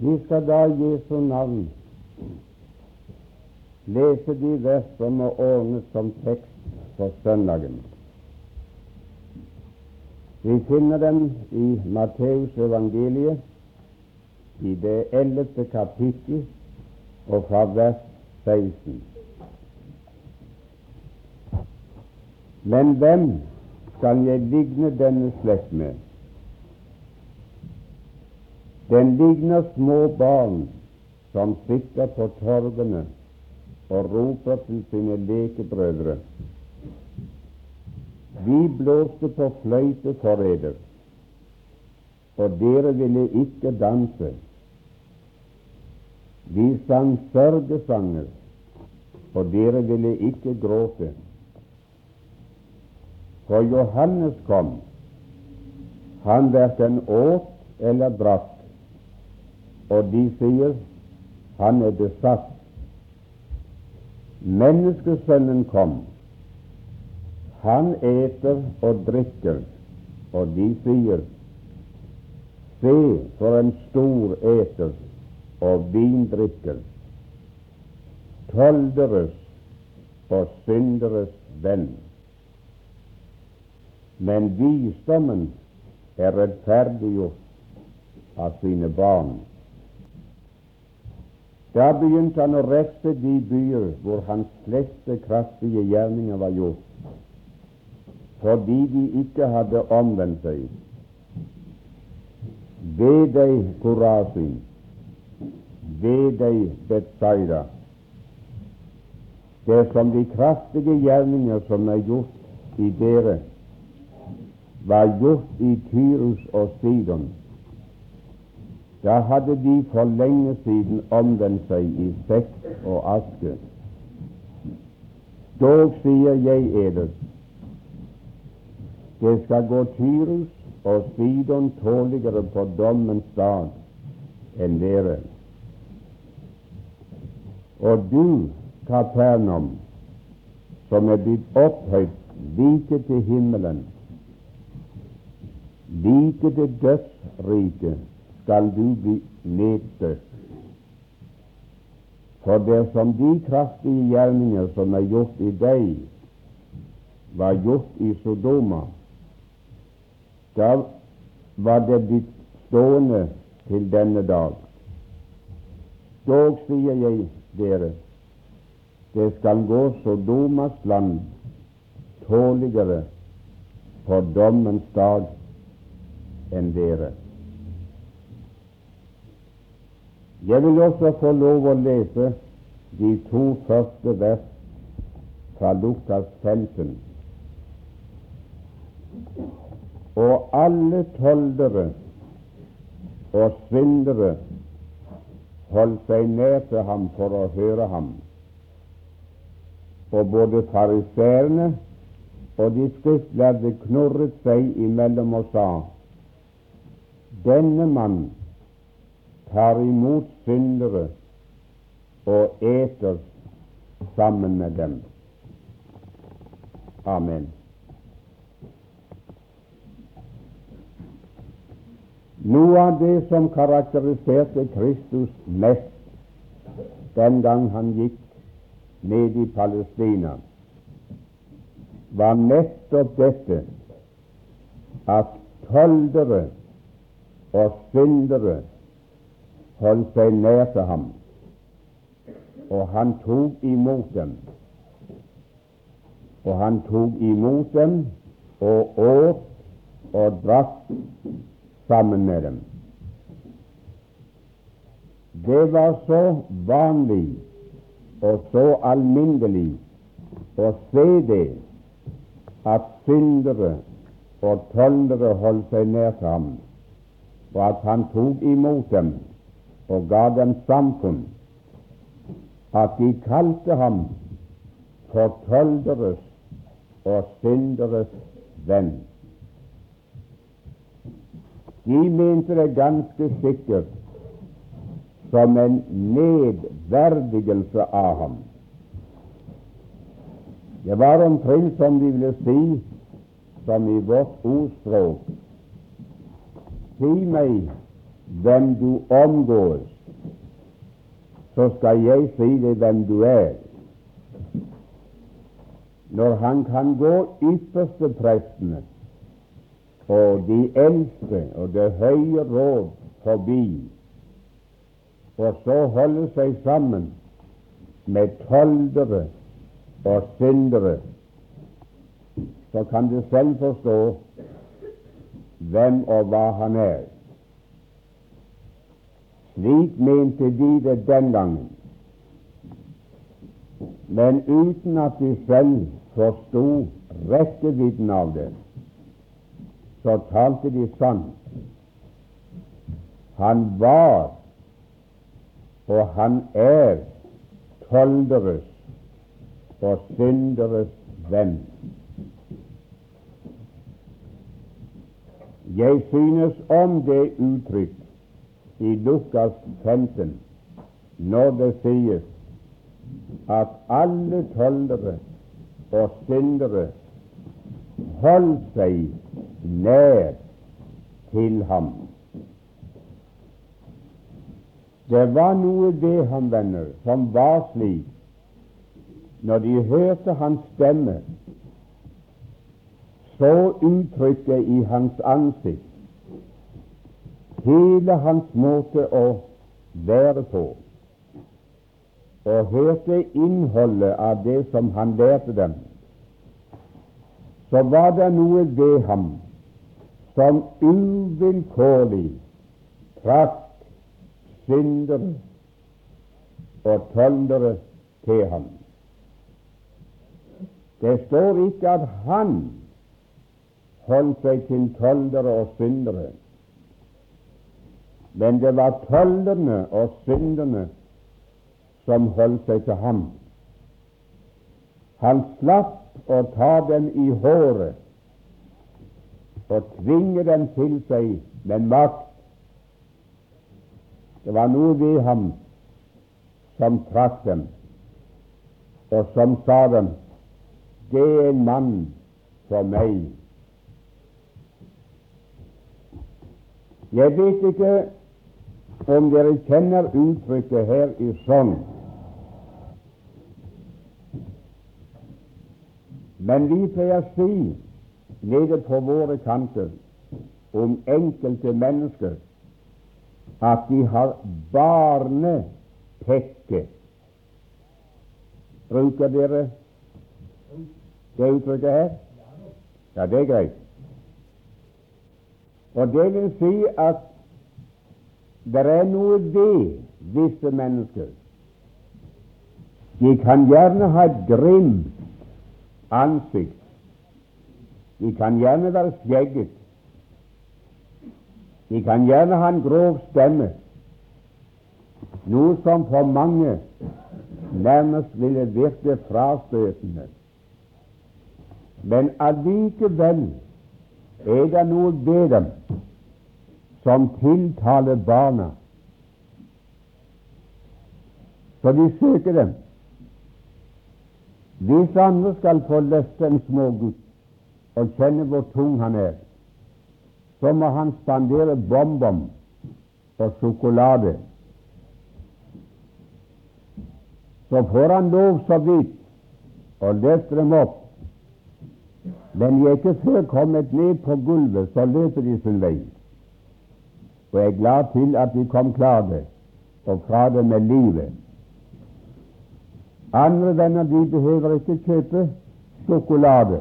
Vi skal da i Jesu navn lese de vers som må ordnes som tekst for søndagen. Vi finner dem i Matteus evangeliet i det ellevte kapittel og fra vers 16. Men hvem skal jeg ligne denne slekt med? Den ligner små barn som sitter på torgene og roper til sine lekebrødre. Vi blåste på fløyte for eder, og dere ville ikke danse. Vi sang sørgesanger, og dere ville ikke gråte. For Johannes kom, han verken åt eller drakk, og de sier han er besatt. Menneskesønnen kom, han eter og drikker, og de sier Se, for en stor eter og vindrikker, tolderes og synderes venn. Men visdommen er rettferdiggjort av sine barn. Da begynte han å refse de byer hvor hans fleste kraftige gjerninger var gjort, fordi de ikke hadde omvendt seg. Ved deg, Korasin, ved deg, Betzaida, Det er som de kraftige gjerninger som er gjort i dere, var gjort i Tyrus og Sidon da hadde de for lenge siden omvendt seg i sekk og aske. Dog sier jeg eder, det skal gå Tyrus og Sidon tåligere på dommens dag enn dere. Og du, Kapernaum, som er blitt opphøyd like til himmelen, like til dødsriket, skal du bli nedstøtt. For dersom de kraftige gjerninger som er gjort i deg, var gjort i Sodoma, da var det blitt stående til denne dag. Dog sier jeg dere, det skal gå Sodomas land tåligere på dommens dag enn dere. Jeg vil også få lov å lese de to første vers fra Lukas 15. Og alle toldere og syndere holdt seg nær til ham for å høre ham. Og både fariseerne og de skriftlærde knurret seg imellom og sa:" Denne mann tar imot syndere og eter sammen med dem. Amen. Noe av det som karakteriserte Kristus mest den gang han gikk ned i Palestina, var nettopp dette at tøldere og syndere holdt seg nær til ham, og han tok imot dem. Og han tok imot dem og åt og drakk sammen med dem. Det var så vanlig og så alminnelig å se det at syndere og tollere holdt seg nær til ham, og at han tok imot dem og ga dem samfunn, at de kalte ham for tølderes og synderes venn. De mente det ganske sikkert som en nedverdigelse av ham. Det var omtrent som de ville si, som i vårt ordspråk Si meg hvem du omgås, så skal jeg si deg hvem du er. Når han kan gå ypperste prestene og de eldste og det høye råd forbi, og så holde seg sammen med toldere og syndere, så kan du selv forstå hvem og hva han er. Slik mente de det den gangen, men uten at de selv forsto rekkevidden av det, så talte de sant. Han var og han er tolderes og synderes venn. Jeg synes om det uttrykk i Lukas 15 når det sies at alle tollere og syndere holdt seg nær til ham. Det var noe ved ham, venner, som var slik når de hørte hans stemme, så uttrykket i hans ansikt, hele hans måte å være på, og hørte innholdet av det som han lærte dem, så var det noe ved ham som uvilkårlig trakk syndere og tøndere til ham. Det står ikke at han holdt seg til tøndere og syndere, men det var tollerne og synderne som holdt seg til ham. Han slapp å ta dem i håret og tvinge dem til seg med makt. Det var noe ved ham som trakk dem, og som sa dem det er en mann for meg. Jeg vet ikke om dere kjenner uttrykket her i sånn. men vi pleier si nede på våre kanter om enkelte mennesker at de har barnepekke. Bruker dere det uttrykket her? Ja, det er greit. Og det vil si at det er noe ved visse mennesker. De kan gjerne ha et grimt ansikt. De kan gjerne være skjegget. De kan gjerne ha en grov stemme, noe som for mange nærmest ville virke frastøtende. Men allikevel er det noe ved dem som tiltaler barna. Så de søker dem. Hvis andre skal få løfte en smågutt og kjenne hvor tung han er, så må han spandere bonbon og sjokolade. Så får han lov så vidt å løfte dem opp men de er ikke før kommet ned på gulvet, så løper de sin vei. Og jeg er glad til at de kom klare og fra det med livet. Andre venner de behøver ikke kjøpe sjokolade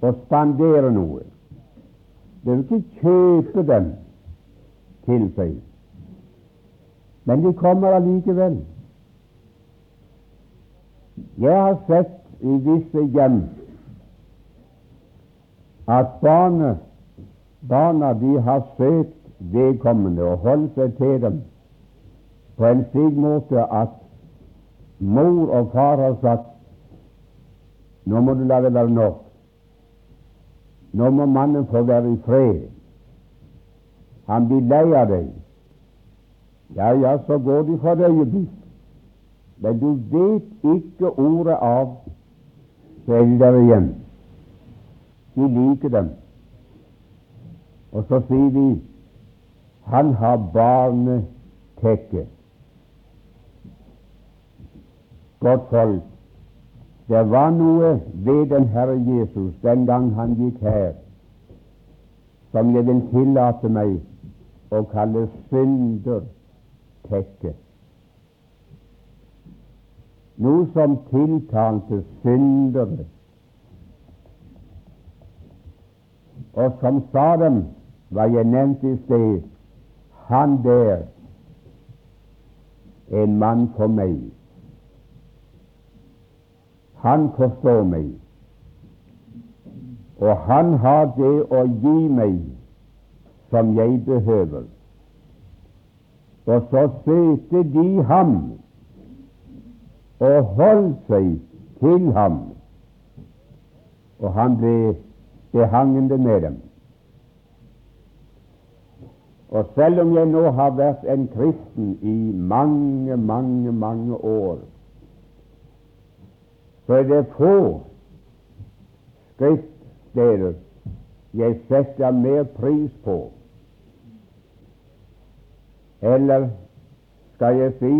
og spandere noe. De vil ikke kjøpe dem til seg. Men de kommer allikevel. Jeg har sett i visse hjem at barna, barna de har søkt vedkommende og holdt seg til dem på en slik måte at mor og far har sagt nå må du la det være nok. Nå må mannen få være i fred. Han blir lei av deg. Ja, ja, så går de for i øyeblikk. Men du vet ikke ordet av, der igjen. De liker dem. Og så sier de Han har barnetekke. Godt folk, det var noe ved den Herre Jesus den gang han gikk her, som jeg vil tillate meg å kalle syndertekke. Noe som tiltalte syndere, og som sa dem, hva jeg nevnte i sted, han der, en mann for meg. Han forstår meg, og han har det å gi meg som jeg behøver. Og så søkte de ham og holdt seg til ham, og han ble behangende med dem. Og selv om jeg nå har vært en kristen i mange, mange, mange år, så er det få skriftsteder jeg setter mer pris på. Eller skal jeg si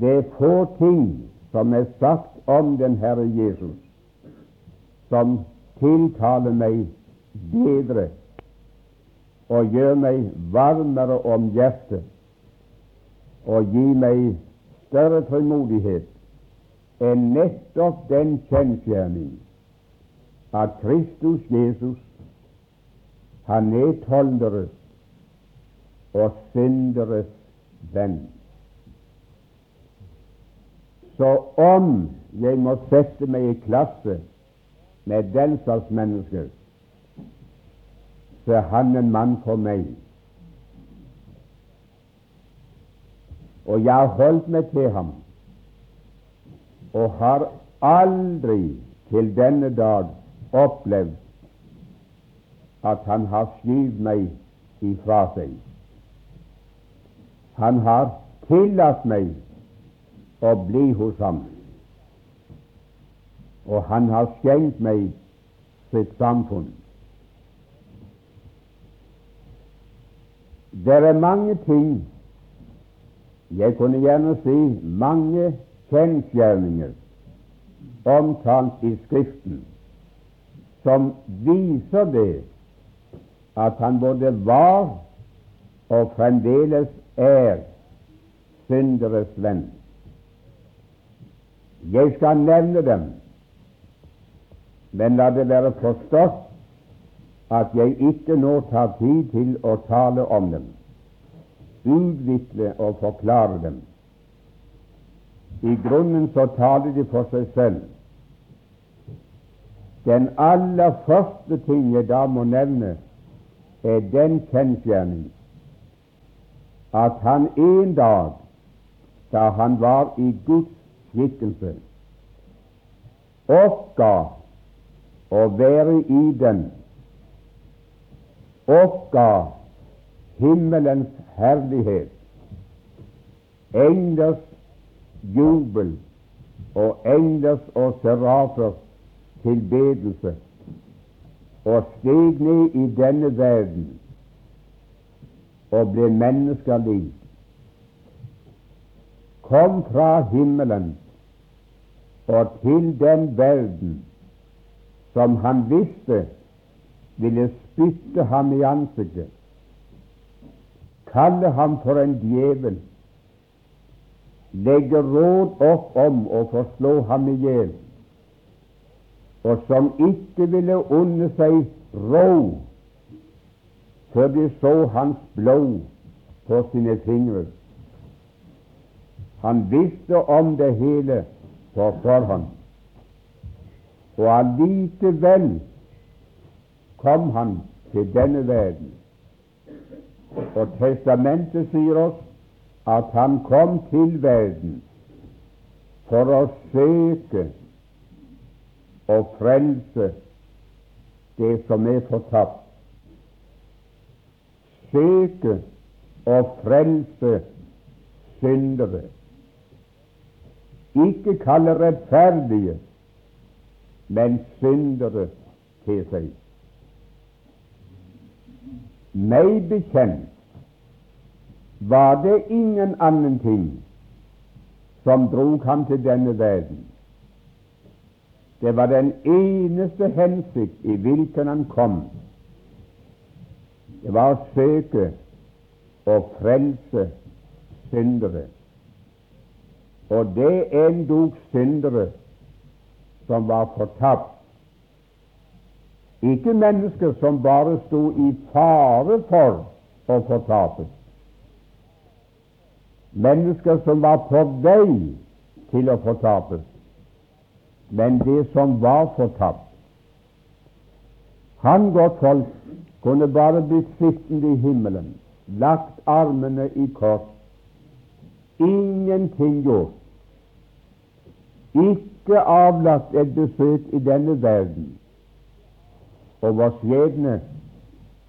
det er få ting som er sagt om den Herre Jesus, som tiltaler meg bedre og gjør meg varmere om hjertet og gir meg større tålmodighet enn nettopp den kjensgjerning at Kristus Jesus han er tolderes og synderes venn. Så om jeg må sette meg i klasse med den slags mennesker, så er han en mann for meg. Og jeg har holdt meg til ham og har aldri til denne dag opplevd at han har skyvd meg ifra seg. Han har tillatt meg å bli hos ham, og han har skjenkt meg sitt samfunn. Det er mange ting jeg kunne gjerne si mange kjensgjerninger omtalt i Skriften som viser det at han både var og fremdeles er synderes venn. Jeg skal nevne dem, men la det være forstått at jeg ikke nå tar tid til å tale om dem, utvikle og forklare dem. I grunnen så taler de for seg selv. Den aller første ting jeg da må nevne, er den kjensgjerning at han en dag, da han var i Guds skikkelse, oppga å være i den, oppga himmelens herlighet, englers jubel og englers og serafers tilbedelse. Og steg ned i denne verden og ble menneskelig, kom fra himmelen og til den verden som han visste ville spytte ham i ansiktet, kalle ham for en djevel. Legge råd opp om å få slå ham i hjel, og som ikke ville unne seg ro før de så hans blod på sine fingre. Han visste om det hele på forhånd, og allikevel kom han til denne verden. Og testamentet sier oss at han kom til verden for å søke og frelse det som er fortapt. Søke og frelse syndere. Ikke kalle rettferdige, men syndere til seg. Meg bekjent var det ingen annen ting som drog ham til denne verden. Det var den eneste hensikt i hvilken han kom. Det var å søke og frelse syndere. Og det endog syndere som var fortapt. Ikke mennesker som bare sto i fare for å fortapes. Mennesker som var på vei til å fortapes, men det som var fortapt. Han, godt folk, kunne bare blitt sittende i himmelen, lagt armene i kors, ingenting gjort, ikke avlagt et besøk i denne verden, og vår skjebne,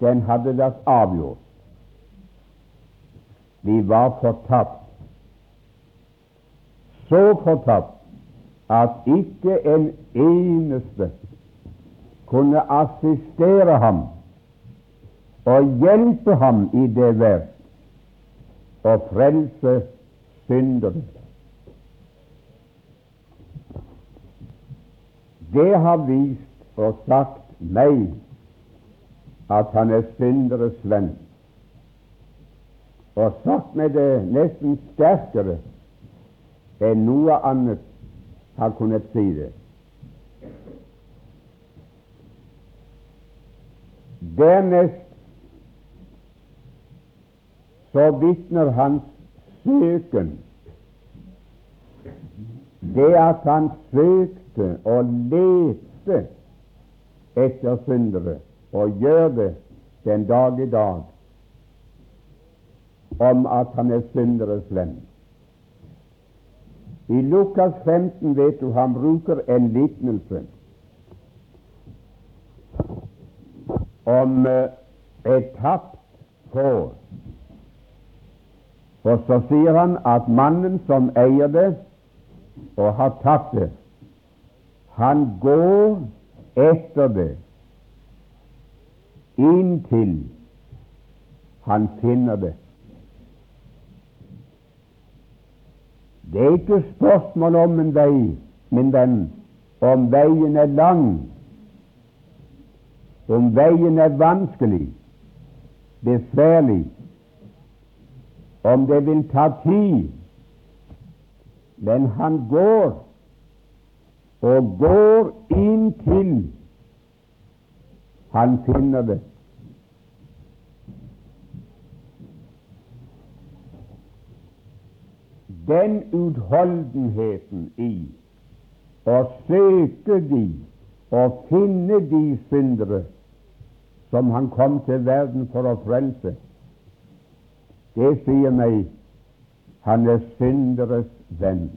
den hadde vært avgjort. Vi var fortapt. Så fortapt at ikke en eneste kunne assistere ham og hjelpe ham i det verk å frelse syndere. Det har vist og sagt meg at han er synderes venn, og sagt meg det nesten sterkere enn noe annet har kunnet si det. Dernest så vitner hans søken det at han søkte og lette etter syndere, og gjør det den dag i dag, om at han er synderes venn. I Lukas 15 vet du han bruker en liknelse om eh, et tapt får og så sier han at mannen som eier det og har tapt det, han går etter det inntil han finner det. Det er ikke spørsmål om en vei, min venn, om veien er lang, om veien er vanskelig, besværlig, om det vil ta tid, men han går og går inntil han finner det. Den utholdenheten i å søke de og finne de syndere som han kom til verden for å frelse, det sier meg han er synderes venn.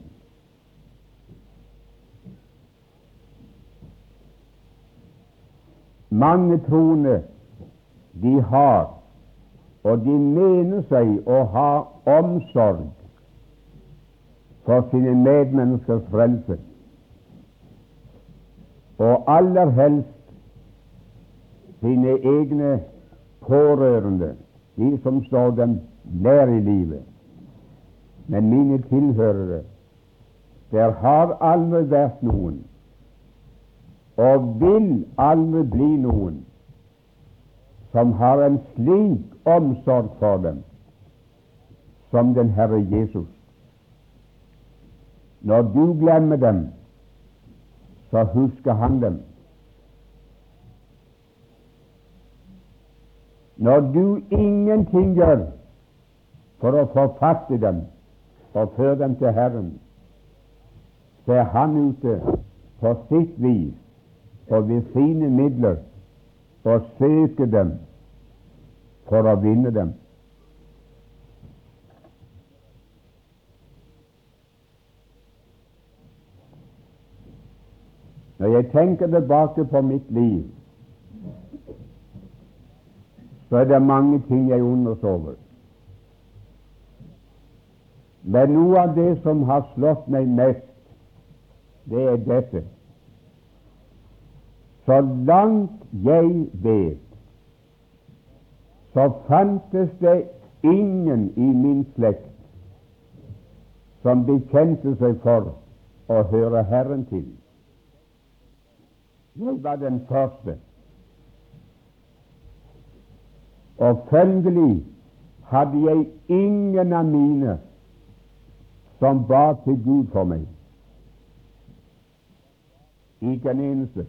Mange troende de har, og de mener seg å ha omsorg for sine medmenneskers frelse, og aller helst sine egne pårørende, de som står dem nær i livet. Men mine tilhørere, der har aldri vært noen, og vil aldri bli noen, som har en slik omsorg for dem som den Herre Jesus. Når du glemmer dem, så husker han dem. Når du ingenting gjør for å få fatt i dem og føre dem til Herren, så er Han ute på sitt vis og ved sine midler og søker dem for å vinne dem. Når jeg tenker tilbake på mitt liv, så er det mange ting jeg undres over. Men noe av det som har slått meg mest, det er dette. Så langt jeg vet, så fantes det ingen i min slekt som bekjente seg for å høre Herren til. Jeg var den første. Og følgelig hadde jeg ingen av mine som ba til Gud for meg. Ikke en eneste.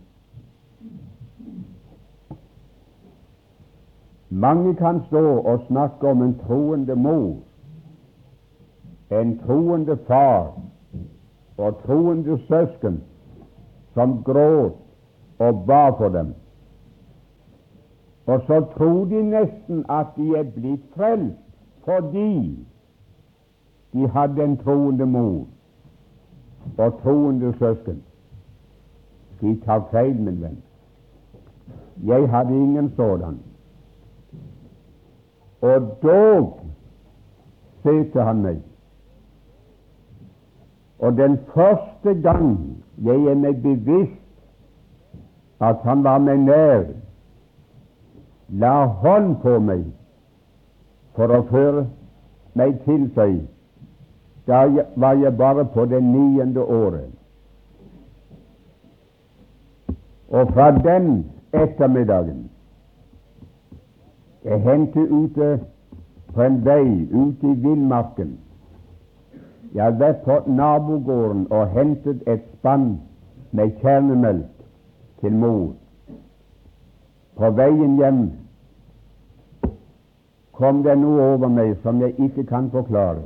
Mange kan stå og snakke om en troende mor, en troende far og troende søsken som gråt og ba for dem. Og så tror de nesten at de er blitt frelst fordi de hadde en troende mor og troende søsken. De tar feil, min venn. Jeg hadde ingen sådan. Og dog søkte han meg. Og den første gang jeg er meg bevisst at han var meg nær, la hånd på meg for å føre meg til seg, da var jeg bare på det niende året. Og fra den ettermiddagen Jeg hendte ute på en vei ute i villmarken. Jeg hadde vært på nabogården og hentet et spann med kjernemelk til mor. På veien hjem kom det noe over meg som jeg ikke kan forklare.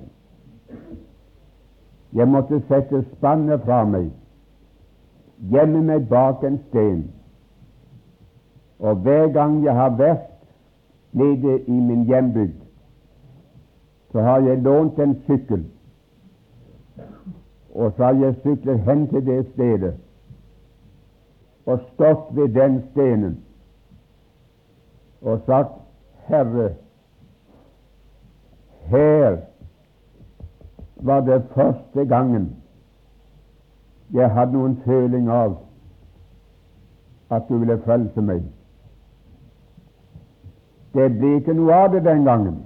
Jeg måtte sette spannet fra meg, gjemme meg bak en sten. Og hver gang jeg har vært nede i min hjembygd, så har jeg lånt en sykkel, og så har jeg syklet hen til det stedet og stått ved den stenen og sagt Herre, her var det første gangen jeg hadde noen føling av at du ville frelse meg. Det ble ikke noe av det den gangen,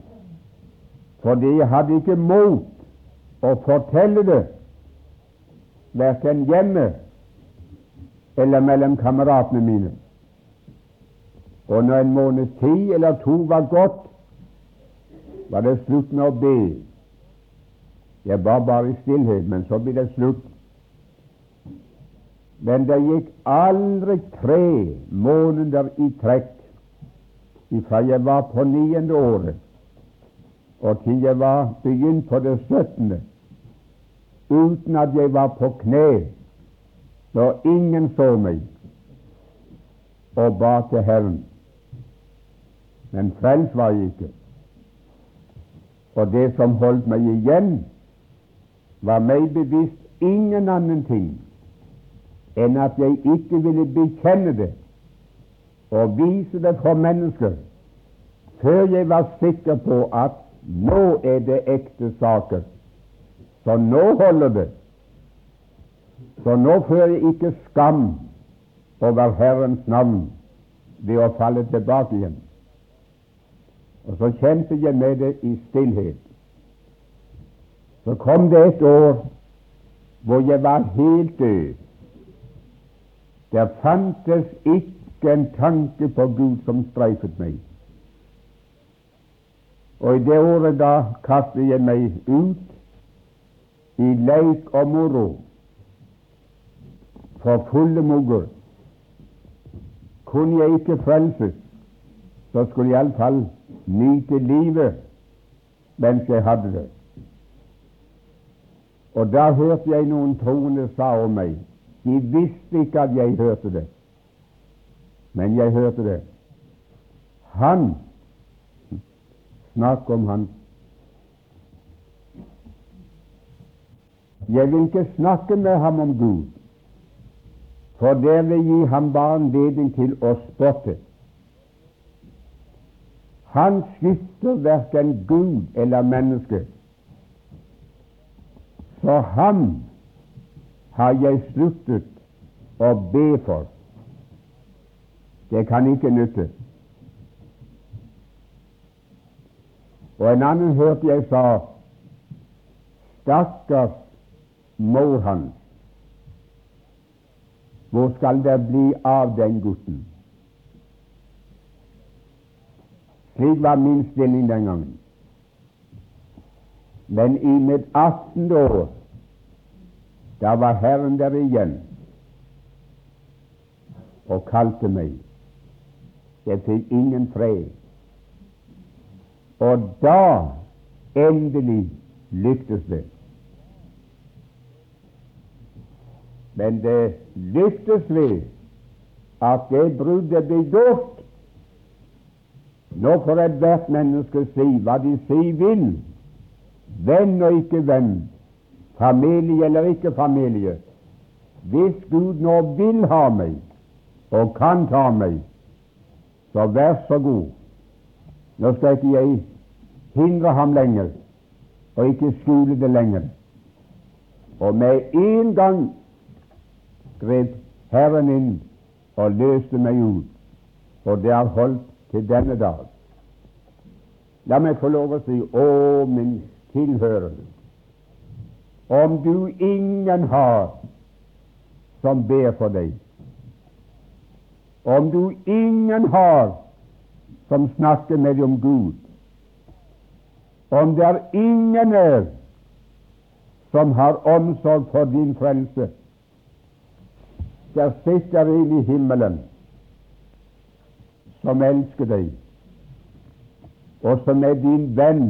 fordi jeg hadde ikke mot å fortelle det, verken hjemme eller mellom kameratene mine. Og når en måneds tid eller to var gått, var det slutt med å be. Jeg ba bare i stillhet, men så ble det slutt. Men det gikk aldri tre måneder i trekk ifra jeg var på niende året og til jeg var begynt på det syttende, uten at jeg var på kne når ingen så meg og ba til Herren. Men frelst var jeg ikke. Og det som holdt meg igjen, var meg bevisst ingen annen ting enn at jeg ikke ville bekjenne det og vise det for mennesker før jeg var sikker på at nå er det ekte saker. Så nå holder det. Så nå fører jeg ikke skam over Herrens navn ved å falle tilbake igjen. Og så kjente jeg med det i stillhet. Så kom det et år hvor jeg var helt død. Der fantes ikke en tanke på Gud som streifet meg. Og i det året da kastet jeg meg ut i leik og moro for fulle mugger. Kunne jeg ikke frelses, så skulle jeg iallfall nyte livet mens jeg hadde det. Og da hørte jeg noen troende sa om meg De visste ikke at jeg hørte det, men jeg hørte det. Han Snakk om han. Jeg vil ikke snakke med ham om Gud, for det vil gi ham bare anledning til å spotte. Han skifter verken Gud eller menneske. Så ham har jeg sluttet å be for. Det kan ikke nytte. Og en annen hørte jeg sa Stakkars mor hans, hvor skal det bli av den gutten? Slik var min stilling den gangen. Men i mitt 18. år, da var Herren der igjen og kalte meg. Jeg fikk ingen fred. Og da endelig lyktes det. Men det lyktes ved at det bruddet ble gjort. Nå får ethvert menneske si hva de sier vil, venn og ikke venn, familie eller ikke familie. Hvis Gud nå vil ha meg og kan ta meg, så vær så god. Nå skal ikke jeg hindre ham lenger og ikke skjule det lenger. Og med en gang grep Herren inn og løste meg ut, og det har holdt til denne dag. La meg få lov å si, å min tilhørende, om du ingen har som ber for deg, om du ingen har som snakker med deg om Gud, om det er ingen er som har omsorg for din frelse, der sitter en i himmelen som elsker deg, og som er din venn,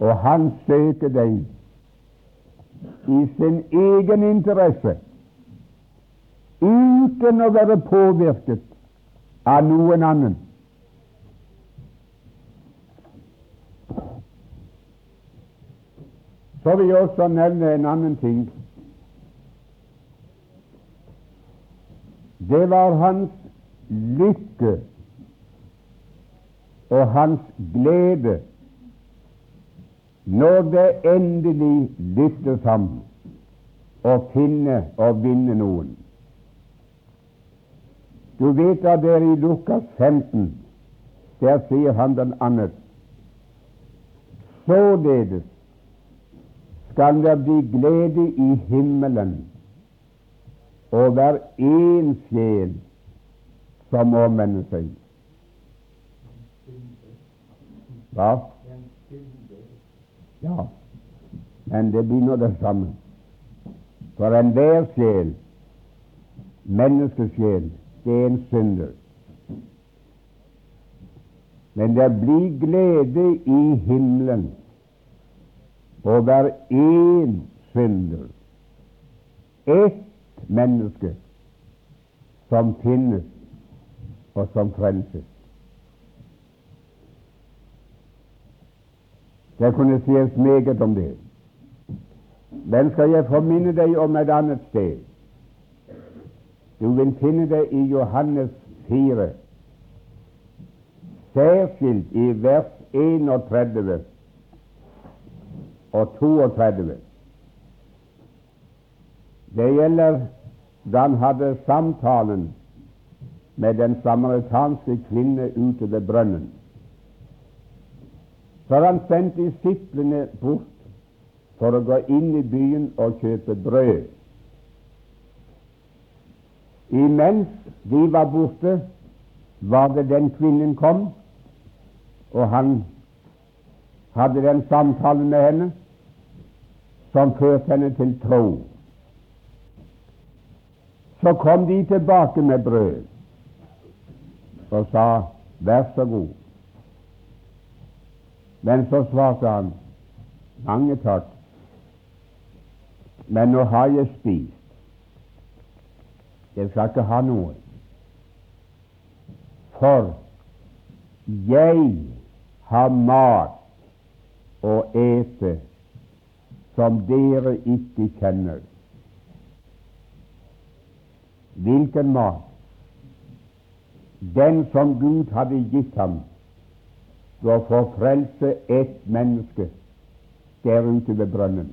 og han søker deg i sin egen interesse, uten å være påvirket av noen annen. Så vil jeg også nevne en annen ting Det var hans lykke og hans glede når det endelig lyttes ham å finne og vinne noen. Du vet at det er i Lukas 15, der sier han den annet. Således skal det bli glede i himmelen og hver én sjel som omvender seg. Hva? Ja, men det blir nå det samme. For enhver sjel, menneskesjel, det er en synder. Men det blir glede i himmelen over én synder. Ett menneske som finnes, og som frelses. Det kunne sies meget om det. Men skal jeg forminne deg om et annet sted? Du vil finne det i Johannes 4, særskilt i vers 31 og 32. Det gjelder da han hadde samtalen med den samaritanske kvinne ute ved brønnen. For han sendte disiplene bort for å gå inn i byen og kjøpe brød. Imens de var borte, var det den kvinnen kom, og han hadde den samtalen med henne som førte henne til tro. Så kom de tilbake med brød og sa 'vær så god'. Men så svarte han 'mange takk, men nå har jeg spist. Jeg skal ikke ha noe. For jeg har mat å ete som dere ikke kjenner. Hvilken mat? Den som Gud hadde gitt ham for å få frelse ett menneske der ute ved brønnen.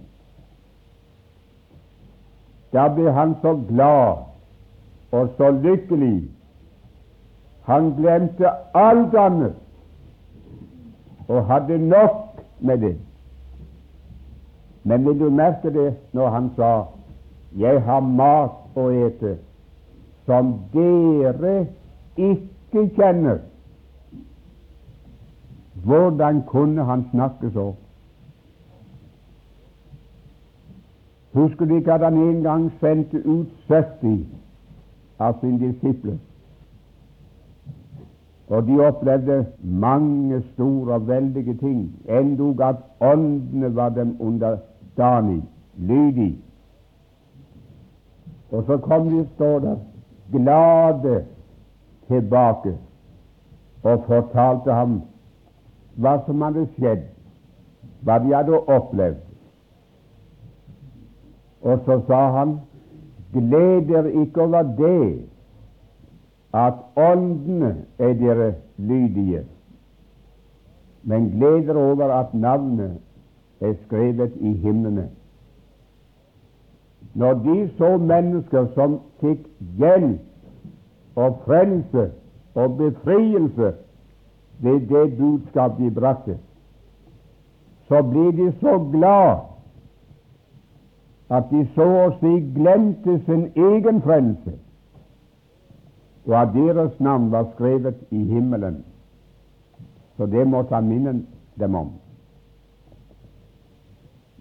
Da ble han så glad og så lykkelig. Han glemte alt annet og hadde nok med det. Men vil du merke det når han sa 'Jeg har mat å ete som dere ikke kjenner'? Hvordan kunne han snakke så? Husker du ikke at han en gang sendte ut 70 av sine disipler? Og de opplevde mange store og veldige ting, endog at åndene var dem underdanig, lydig. Og så kom de, står der, glade tilbake og fortalte ham hva som hadde skjedd, hva de hadde opplevd. Og så sa han, gled dere ikke over det at åndene er dere lydige, men gled dere over at navnet er skrevet i himlene. Når de så mennesker som fikk hjelp og frelse og befrielse ved det budskap de brakte, så blir de så glad at de så å si glemte sin egen frelse, og at deres navn var skrevet i himmelen. Så det måtte han minne dem om.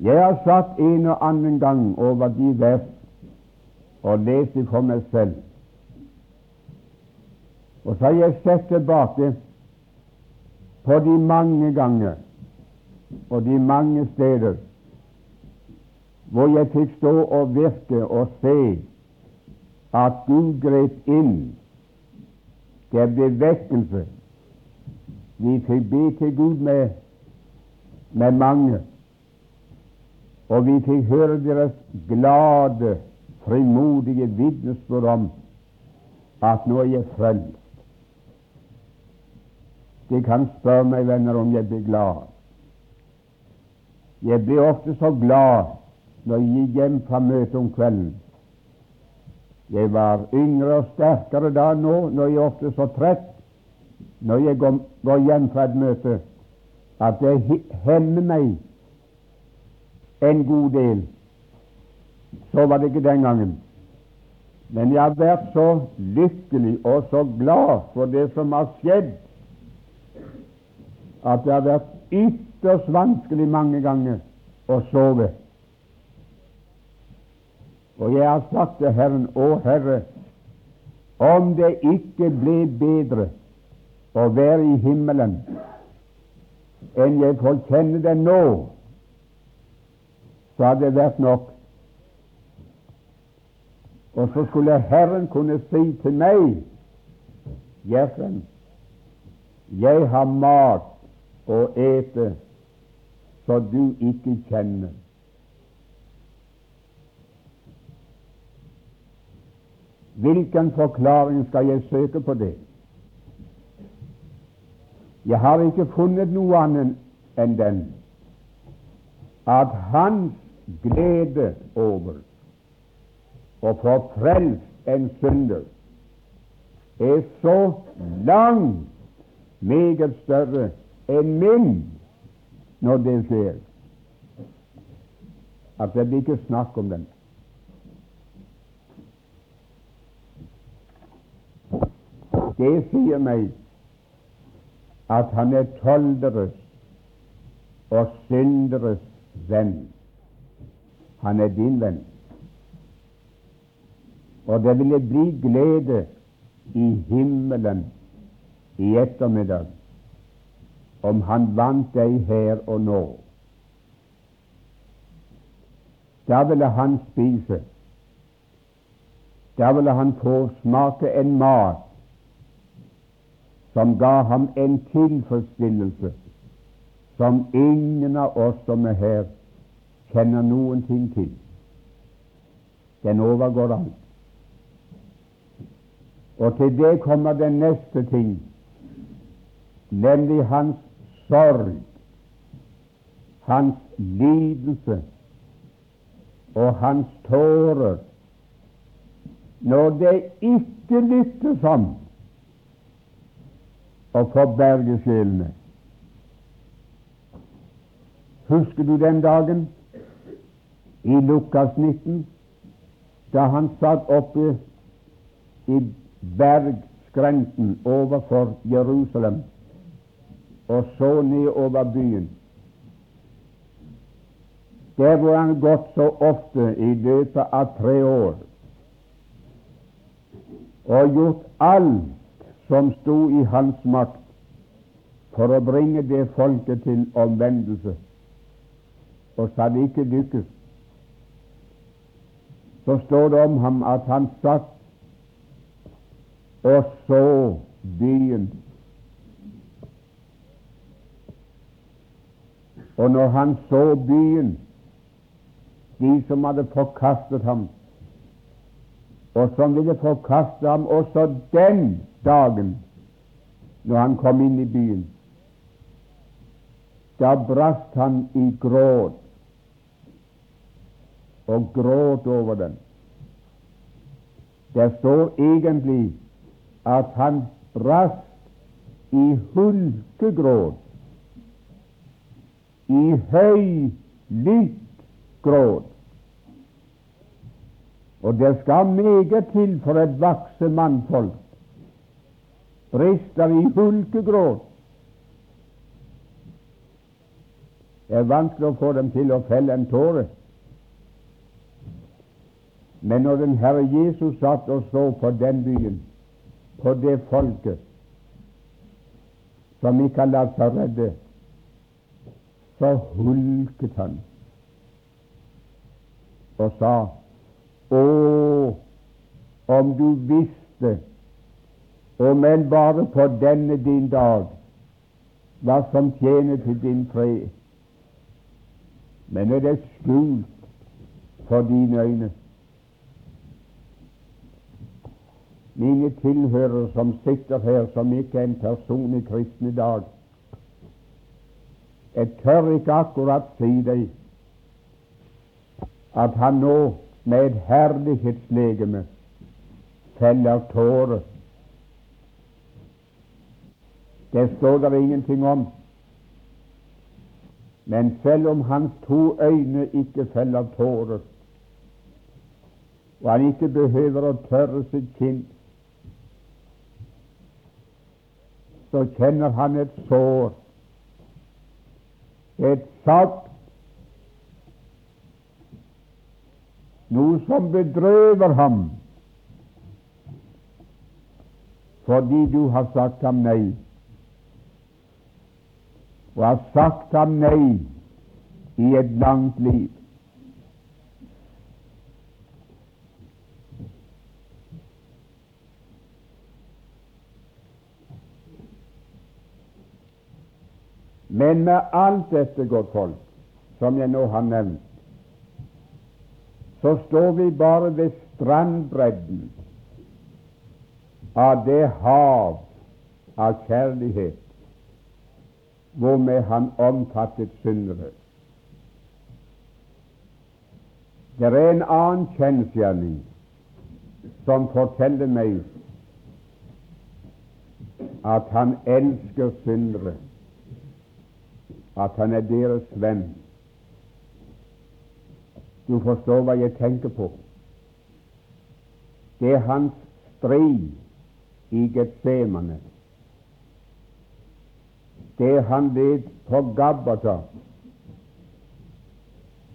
Jeg har satt en og annen gang over de vers og lest for meg selv. Og så har jeg sett tilbake på de mange ganger og de mange steder hvor jeg fikk stå og virke og se at Gud grep inn. Det ble vekkelse. Vi fikk be til Gud med, med mange, og vi fikk høre deres glade, frimodige vitnesbyrd om at nå er jeg frelst. De kan spørre meg, venner, om jeg blir glad. Jeg blir ofte så glad når jeg gikk hjem fra møtet om kvelden. Jeg var yngre og sterkere da nå, når jeg ofte så trett når jeg går hjem fra et møte, at det hemmer meg en god del. Så var det ikke den gangen. Men jeg har vært så lykkelig og så glad for det som har skjedd at det har vært ytterst vanskelig mange ganger å sove. Og jeg har sagt til Herren, Å Herre, om det ikke ble bedre å være i himmelen enn jeg får kjenne det nå, så hadde det vært nok. Og så skulle Herren kunne si til meg, Gjeffen, jeg har mat å ete så du ikke kjenner. Hvilken forklaring skal jeg søke på det? Jeg har ikke funnet noe annet enn den at hans glede over å få frelst en synder er så langt meget større enn min når det skjer, at det blir ikke snakk om den. Det sier meg at han er tolderes og synderes venn. Han er din venn. Og det ville bli glede i himmelen i ettermiddag om han vant deg her og nå. Da ville han spise. Da ville han få smake en mat som ga ham en tilfredsstillelse som ingen av oss som er her, kjenner noen ting til. Den overgår alt. Og til det kommer den neste ting, nemlig hans sorg, hans lidelse og hans tårer når det ikke lyttes ham og forberge sjelene. Husker du den dagen i Lukas 19, da han satt oppe i bergskrenten overfor Jerusalem og så ned over byen? Der hvor han gått så ofte i løpet av tre år og gjort alt som sto i hans makt for å bringe det folket til omvendelse, og så hadde ikke lykkes. Så står det om ham at han satt og så byen. Og når han så byen, de som hadde forkastet ham, og som ville forkaste ham også den dagen når han kom inn i byen. Da brast han i gråt, og gråt over den. Det står egentlig at han brast i hulkegråt, i høylytt gråt. Og det skal meget til for et vakse mannfolk brister i hulkegråt. Det er vanskelig å få dem til å felle en tåre. Men når den Herre Jesus satt og så på den byen, på det folket som ikke har latt seg redde, så hulket han og sa Å, om du visste, om enn bare på denne din dag, hva som tjener til din fred. Men er det skjult for dine øyne. Mine tilhørere som sitter her, som ikke er en person i kristne dag, jeg tør ikke akkurat si deg at han nå med et herlighetslegeme feller tårer. Det står det ingenting om. Men selv om hans to øyne ikke feller tårer, og han ikke behøver å tørre sitt kinn, så kjenner han et sår, et salt noe som bedrøver ham fordi du har sagt ham nei, og har sagt ham nei i et langt liv. Men med alt dette, godt folk, som jeg nå har nevnt, så står vi bare ved strandbredden av det hav av kjærlighet hvormed han omfattet syndere. Det er en annen kjensgjerning som forteller meg at han elsker syndere, at han er deres venn. Du forstår hva jeg tenker på. Det er hans strid i Getsemane. Det han led på Gabbata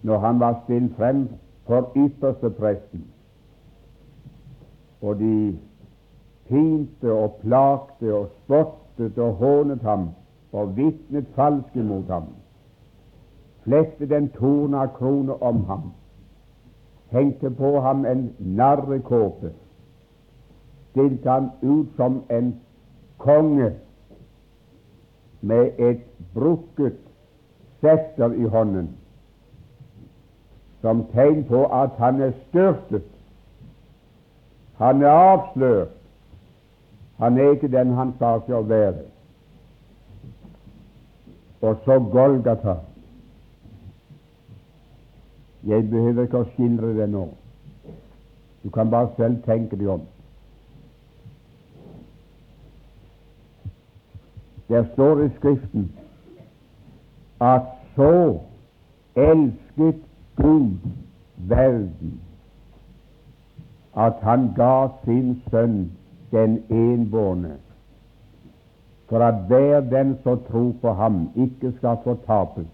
når han var stilt frem for ypperste presten, og de pinte og plagte og spottet og hånet ham og vitnet falske mot ham, flettet en torna krone om ham hengte på ham en narrekåpe, stilte han ut som en konge med et brukket setter i hånden, som tegn på at han er styrtet. Han er avslørt. Han er ikke den han sa seg å være. Og så Golgata. Jeg behøver ikke å skildre det nå. Du kan bare selv tenke deg om. Der står i Skriften at så elsket Gud verden at han ga sin sønn den enbårne, for at hver den som tror på ham, ikke skal fortapes,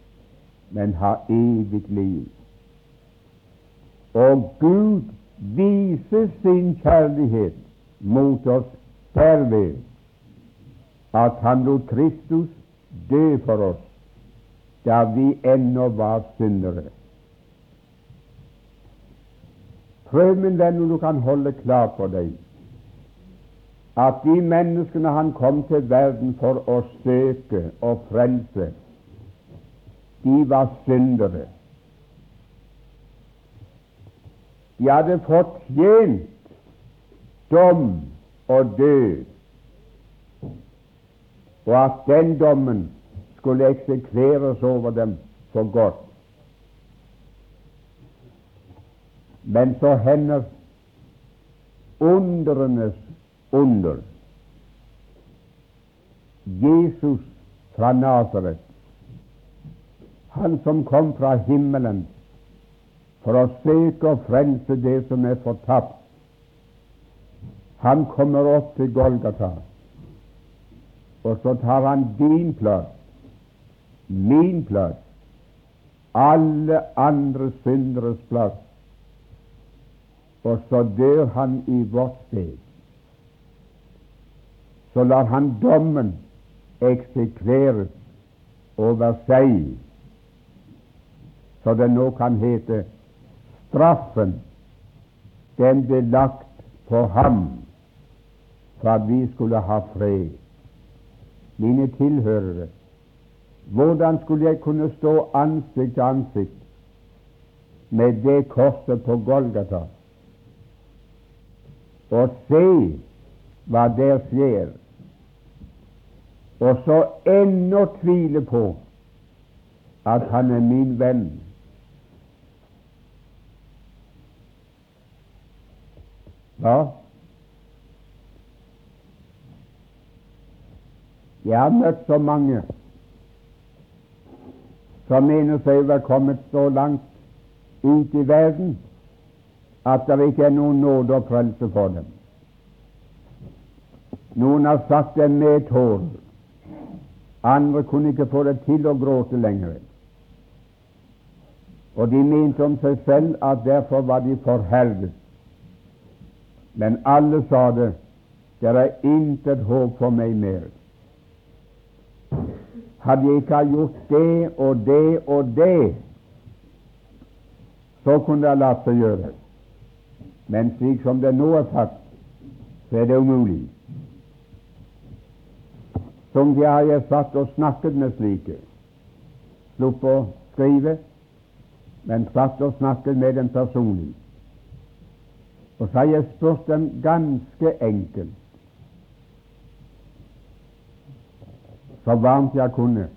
men ha evig liv. Og Gud viser sin kjærlighet mot oss derved at han lot Kristus dø for oss da vi ennå var syndere. Prøv, min venn, om du kan holde klart for deg at de menneskene han kom til verden for å søke og frelse, de var syndere. De hadde fortjent dom og død, og at den dommen skulle eksekveres over dem for godt. Men så hender underenes under. Jesus fra Nasaret, han som kom fra himmelen for å søke og frelse det som er fortapt, han kommer opp til Golgata, og så tar han din plass, min plass, alle andre synderes plass. Og så dør han i vårt sted. Så lar han dommen eksekveres over seg, så det nå kan hete straffen den ble lagt på ham for at vi skulle ha fred. Mine tilhørere, hvordan skulle jeg kunne stå ansikt til ansikt med det korset på Golgata? og se hva der skjer, og så ennå tvile på at han er min venn. Ja, jeg har møtt så mange som mener seg å være kommet så langt ut i verden at det ikke er noen nåde og frelse for dem. Noen har satt dem med tårer. Andre kunne ikke få det til å gråte lenger. Og de mente om seg selv at derfor var de forherdet. Men alle sa det, det er intet håp for meg mer. Hadde jeg ikke gjort det og det og det, så kunne det latt seg gjøre. Men slik som det nå er sagt, så er det umulig. Som de har jeg satt og snakket med slike. Sluppet å skrive, men satt og snakket med dem personlig. Og så har jeg spurt dem ganske enkelt, så varmt jeg kunne.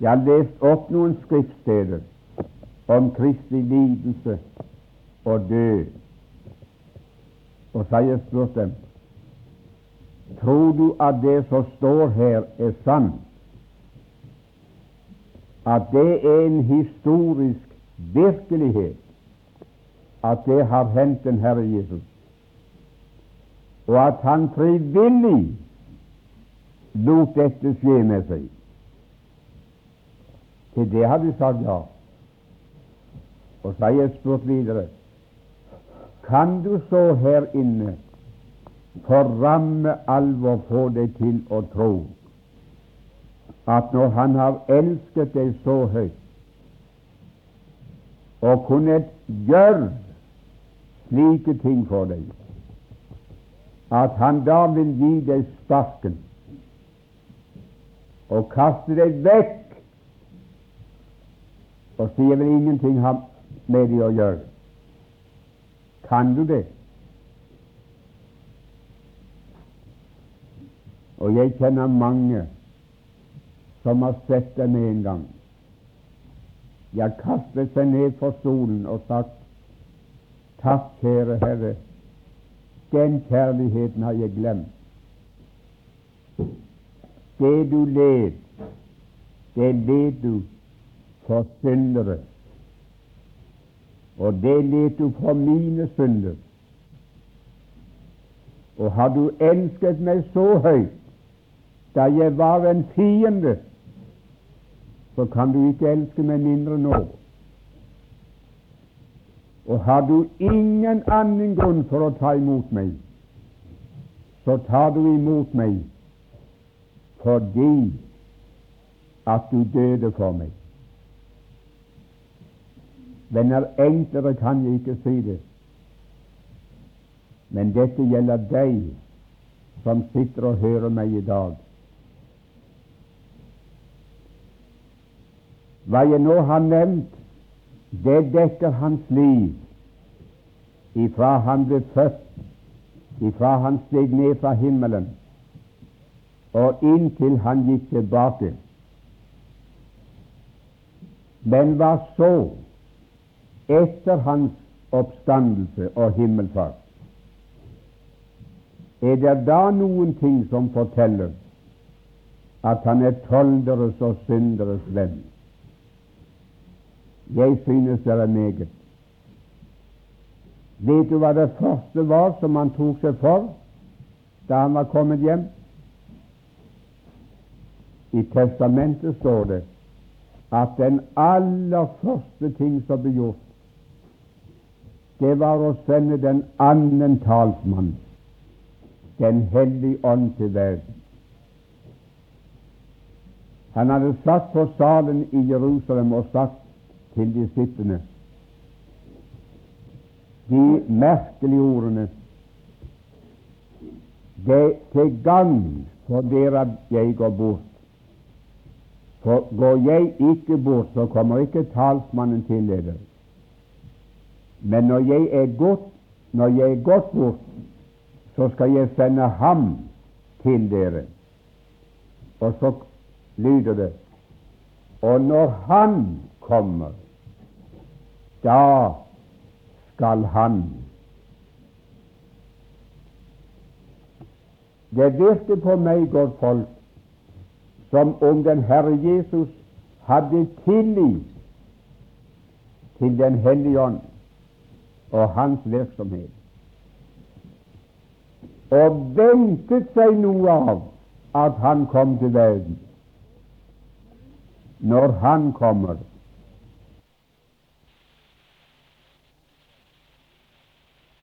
Jeg har lest opp noen skriftsteder om Kristi lidelse og død. Og så har jeg spurt dem Tror du at det som står her, er sant? At det er en historisk virkelighet? At det har hendt den Herre Jesus? Og at han frivillig lot dette skje med seg? Til det har du sagt ja. Og så har jeg spurt videre kan du så her inne for ramme alvor få deg til å tro at når Han har elsket deg så høyt og kunnet gjøre slike ting for deg, at Han da vil gi deg sparken og kaste deg vekk og sier vel ingenting har med det å gjøre. Kan du det? Og jeg kjenner mange som har sett det med en gang. De har kastet seg ned for stolen og sagt Takk, kjære Herre, den kjærligheten har jeg glemt. det du led, det led du for syndere. Og det led du for mine synder. Og har du elsket meg så høyt da jeg var en fiende, så kan du ikke elske meg mindre nå. Og har du ingen annen grunn for å ta imot meg, så tar du imot meg fordi at du døde for meg. Venner, enklere kan jeg ikke si det. Men dette gjelder deg som sitter og hører meg i dag. Hva jeg nå har nevnt, det dekker hans liv ifra han ble født, ifra han steg ned fra himmelen og inntil han gikk tilbake. Men hva så etter hans oppstandelse og himmelfart? Er det da noen ting som forteller at han er tolderes og synderes venn? Jeg synes det er meget. Vet du hva det første var som han tok seg for da han var kommet hjem? I testamentet står det at den aller første ting som ble gjort, det var å sende den annen talsmann, Den hellige ånd, til verden. Han hadde satt på salen i Jerusalem og sagt til disiplene de merkelige ordene Det til gagn for dere at jeg går bort. For går jeg ikke bort, så kommer ikke talsmannen til dere. Men når jeg er gått, når jeg er gått bort, så skal jeg sende ham til dere. Og så lyder det Og når han kommer, da skal han Det virker på meg, godt folk, som om den Herre Jesus hadde tillit til Den hellige ånd og hans virksomhet, og ventet seg noe av at han kom til verden. Når han kommer,